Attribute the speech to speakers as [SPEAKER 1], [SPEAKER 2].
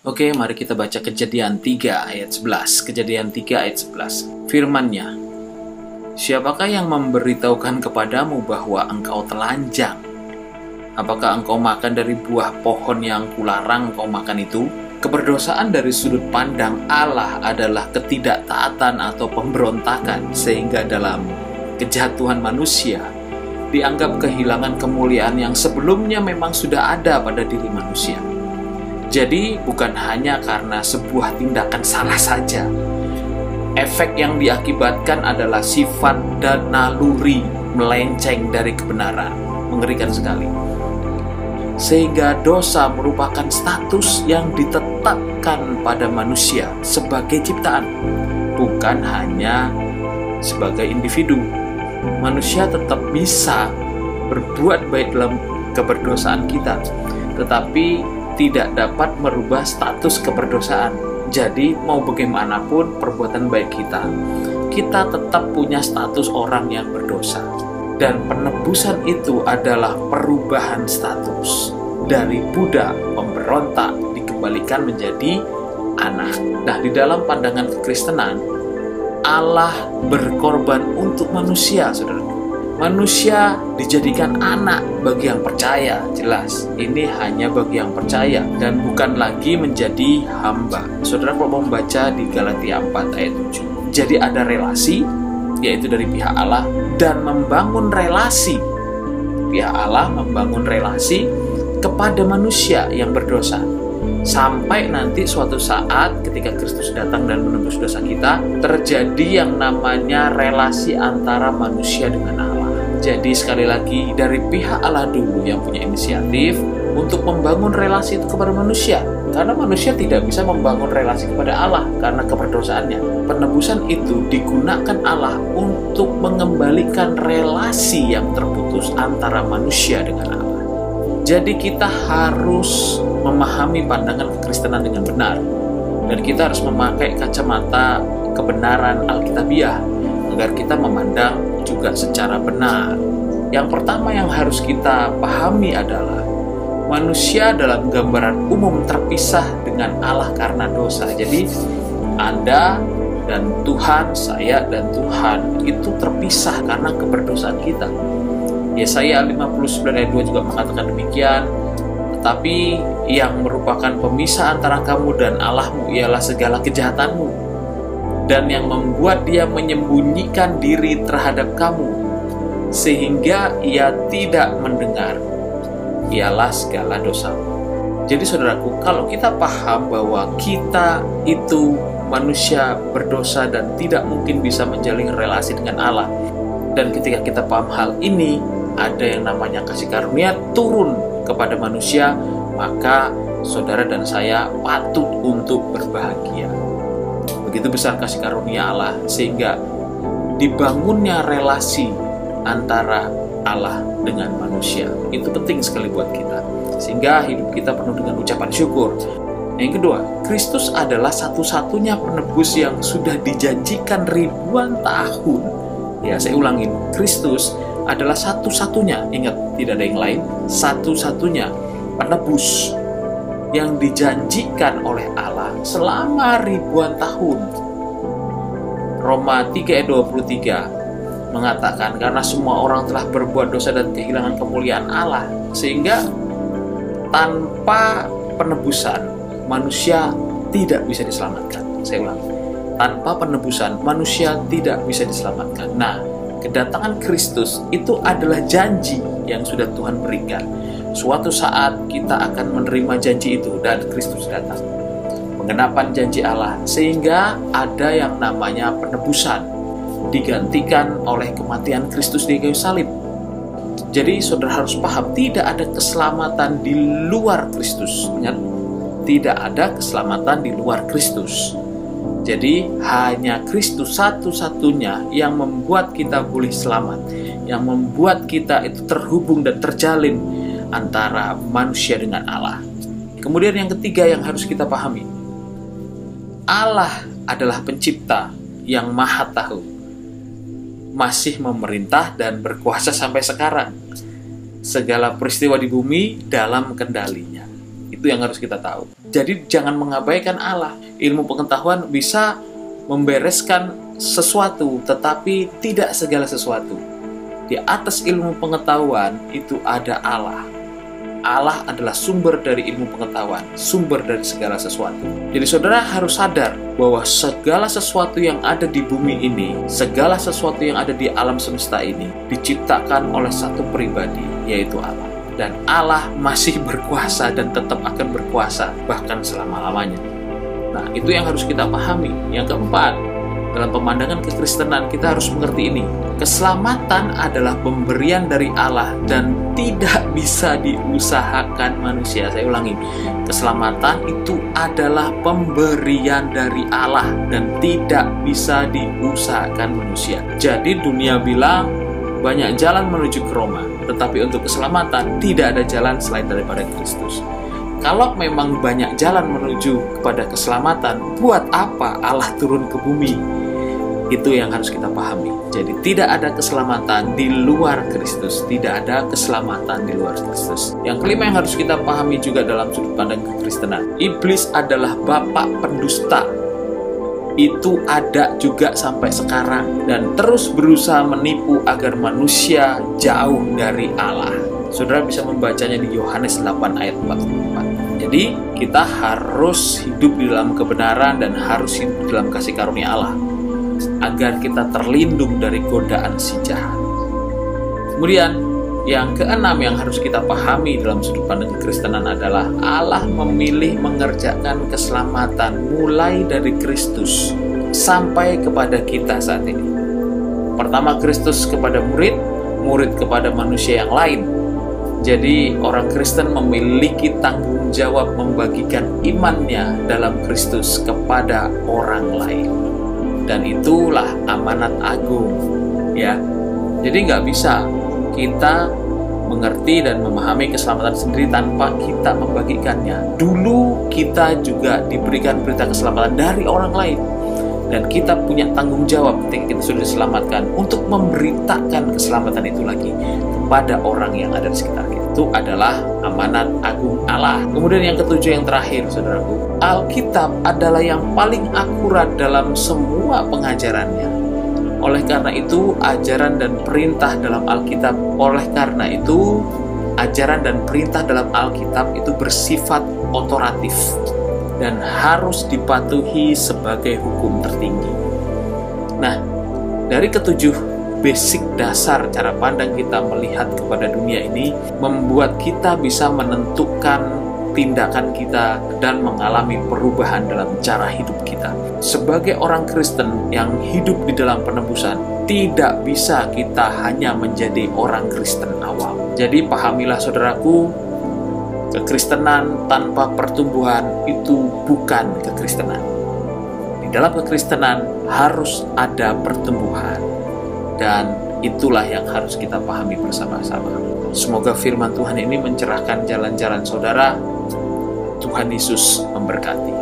[SPEAKER 1] Oke, mari kita baca Kejadian 3 ayat 11. Kejadian 3 ayat 11. Firman-Nya, Siapakah yang memberitahukan kepadamu bahwa engkau telanjang? Apakah engkau makan dari buah pohon yang kularang engkau makan itu? Keberdosaan dari sudut pandang Allah adalah ketidaktaatan atau pemberontakan sehingga dalam kejatuhan manusia dianggap kehilangan kemuliaan yang sebelumnya memang sudah ada pada diri manusia. Jadi bukan hanya karena sebuah tindakan salah saja, efek yang diakibatkan adalah sifat dan naluri melenceng dari kebenaran. Mengerikan sekali. Sehingga dosa merupakan status yang ditetapkan pada manusia sebagai ciptaan, bukan hanya sebagai individu. Manusia tetap bisa berbuat baik dalam keberdosaan kita, tetapi tidak dapat merubah status keberdosaan jadi mau bagaimanapun perbuatan baik kita, kita tetap punya status orang yang berdosa. Dan penebusan itu adalah perubahan status dari budak pemberontak dikembalikan menjadi anak. Nah, di dalam pandangan kekristenan, Allah berkorban untuk manusia, saudara manusia dijadikan anak bagi yang percaya jelas. Ini hanya bagi yang percaya dan bukan lagi menjadi hamba. Saudara kalau membaca di Galatia 4 ayat 7 jadi ada relasi yaitu dari pihak Allah dan membangun relasi. Pihak Allah membangun relasi kepada manusia yang berdosa. Sampai nanti suatu saat ketika Kristus datang dan menembus dosa kita terjadi yang namanya relasi antara manusia dengan Allah jadi sekali lagi dari pihak Allah dulu yang punya inisiatif untuk membangun relasi itu kepada manusia. Karena manusia tidak bisa membangun relasi kepada Allah karena keberdosaannya. Penebusan itu digunakan Allah untuk mengembalikan relasi yang terputus antara manusia dengan Allah. Jadi kita harus memahami pandangan kekristenan dengan benar. Dan kita harus memakai kacamata kebenaran Alkitabiah agar kita memandang juga secara benar. Yang pertama yang harus kita pahami adalah manusia dalam gambaran umum terpisah dengan Allah karena dosa. Jadi Anda dan Tuhan, saya dan Tuhan itu terpisah karena keberdosaan kita. Yesaya 59 ayat 2 juga mengatakan demikian. Tetapi yang merupakan pemisah antara kamu dan Allahmu ialah segala kejahatanmu dan yang membuat dia menyembunyikan diri terhadap kamu sehingga ia tidak mendengar ialah segala dosamu. Jadi saudaraku, kalau kita paham bahwa kita itu manusia berdosa dan tidak mungkin bisa menjalin relasi dengan Allah. Dan ketika kita paham hal ini, ada yang namanya kasih karunia turun kepada manusia, maka saudara dan saya patut untuk berbahagia. Begitu besar kasih karunia Allah sehingga dibangunnya relasi antara Allah dengan manusia. Itu penting sekali buat kita. Sehingga hidup kita penuh dengan ucapan syukur. Yang kedua, Kristus adalah satu-satunya penebus yang sudah dijanjikan ribuan tahun. Ya, saya ulangin. Kristus adalah satu-satunya, ingat, tidak ada yang lain, satu-satunya penebus yang dijanjikan oleh Allah selama ribuan tahun. Roma 3 ayat 23 mengatakan karena semua orang telah berbuat dosa dan kehilangan kemuliaan Allah sehingga tanpa penebusan manusia tidak bisa diselamatkan. Saya ulang. Tanpa penebusan manusia tidak bisa diselamatkan. Nah, kedatangan Kristus itu adalah janji yang sudah Tuhan berikan Suatu saat kita akan menerima janji itu dan Kristus datang. Pengenapan janji Allah sehingga ada yang namanya penebusan digantikan oleh kematian Kristus di kayu salib. Jadi saudara harus paham tidak ada keselamatan di luar Kristus. Tidak ada keselamatan di luar Kristus. Jadi hanya Kristus satu-satunya yang membuat kita boleh selamat, yang membuat kita itu terhubung dan terjalin antara manusia dengan Allah. Kemudian yang ketiga yang harus kita pahami, Allah adalah pencipta yang maha tahu, masih memerintah dan berkuasa sampai sekarang. Segala peristiwa di bumi dalam kendalinya. Itu yang harus kita tahu. Jadi jangan mengabaikan Allah. Ilmu pengetahuan bisa membereskan sesuatu, tetapi tidak segala sesuatu. Di atas ilmu pengetahuan itu ada Allah. Allah adalah sumber dari ilmu pengetahuan, sumber dari segala sesuatu. Jadi saudara harus sadar bahwa segala sesuatu yang ada di bumi ini, segala sesuatu yang ada di alam semesta ini diciptakan oleh satu pribadi, yaitu Allah. Dan Allah masih berkuasa dan tetap akan berkuasa bahkan selama-lamanya. Nah, itu yang harus kita pahami. Yang keempat, dalam pemandangan kekristenan kita harus mengerti ini. Keselamatan adalah pemberian dari Allah dan tidak bisa diusahakan manusia. Saya ulangi. Keselamatan itu adalah pemberian dari Allah dan tidak bisa diusahakan manusia. Jadi dunia bilang banyak jalan menuju ke Roma, tetapi untuk keselamatan tidak ada jalan selain daripada Kristus. Kalau memang banyak jalan menuju kepada keselamatan, buat apa Allah turun ke bumi? Itu yang harus kita pahami. Jadi tidak ada keselamatan di luar Kristus, tidak ada keselamatan di luar Kristus. Yang kelima yang harus kita pahami juga dalam sudut pandang kekristenan, iblis adalah bapak pendusta. Itu ada juga sampai sekarang dan terus berusaha menipu agar manusia jauh dari Allah. Saudara bisa membacanya di Yohanes 8 ayat 44. Jadi kita harus hidup di dalam kebenaran dan harus hidup dalam kasih karunia Allah agar kita terlindung dari godaan si jahat. Kemudian yang keenam yang harus kita pahami dalam sudut pandang kekristenan adalah Allah memilih mengerjakan keselamatan mulai dari Kristus sampai kepada kita saat ini. Pertama Kristus kepada murid, murid kepada manusia yang lain, jadi orang Kristen memiliki tanggung jawab membagikan imannya dalam Kristus kepada orang lain. Dan itulah amanat agung. Ya, Jadi nggak bisa kita mengerti dan memahami keselamatan sendiri tanpa kita membagikannya. Dulu kita juga diberikan berita keselamatan dari orang lain dan kita punya tanggung jawab ketika kita sudah diselamatkan untuk memberitakan keselamatan itu lagi kepada orang yang ada di sekitar kita. Itu adalah amanat agung Allah. Kemudian yang ketujuh yang terakhir, saudaraku, Alkitab adalah yang paling akurat dalam semua pengajarannya. Oleh karena itu, ajaran dan perintah dalam Alkitab, oleh karena itu, ajaran dan perintah dalam Alkitab itu bersifat otoratif dan harus dipatuhi sebagai hukum tertinggi. Nah, dari ketujuh basic dasar cara pandang kita melihat kepada dunia ini membuat kita bisa menentukan tindakan kita dan mengalami perubahan dalam cara hidup kita. Sebagai orang Kristen yang hidup di dalam penebusan, tidak bisa kita hanya menjadi orang Kristen awal. Jadi pahamilah saudaraku, kekristenan tanpa pertumbuhan itu bukan kekristenan. Di dalam kekristenan harus ada pertumbuhan dan itulah yang harus kita pahami bersama-sama. Semoga firman Tuhan ini mencerahkan jalan-jalan saudara. Tuhan Yesus memberkati.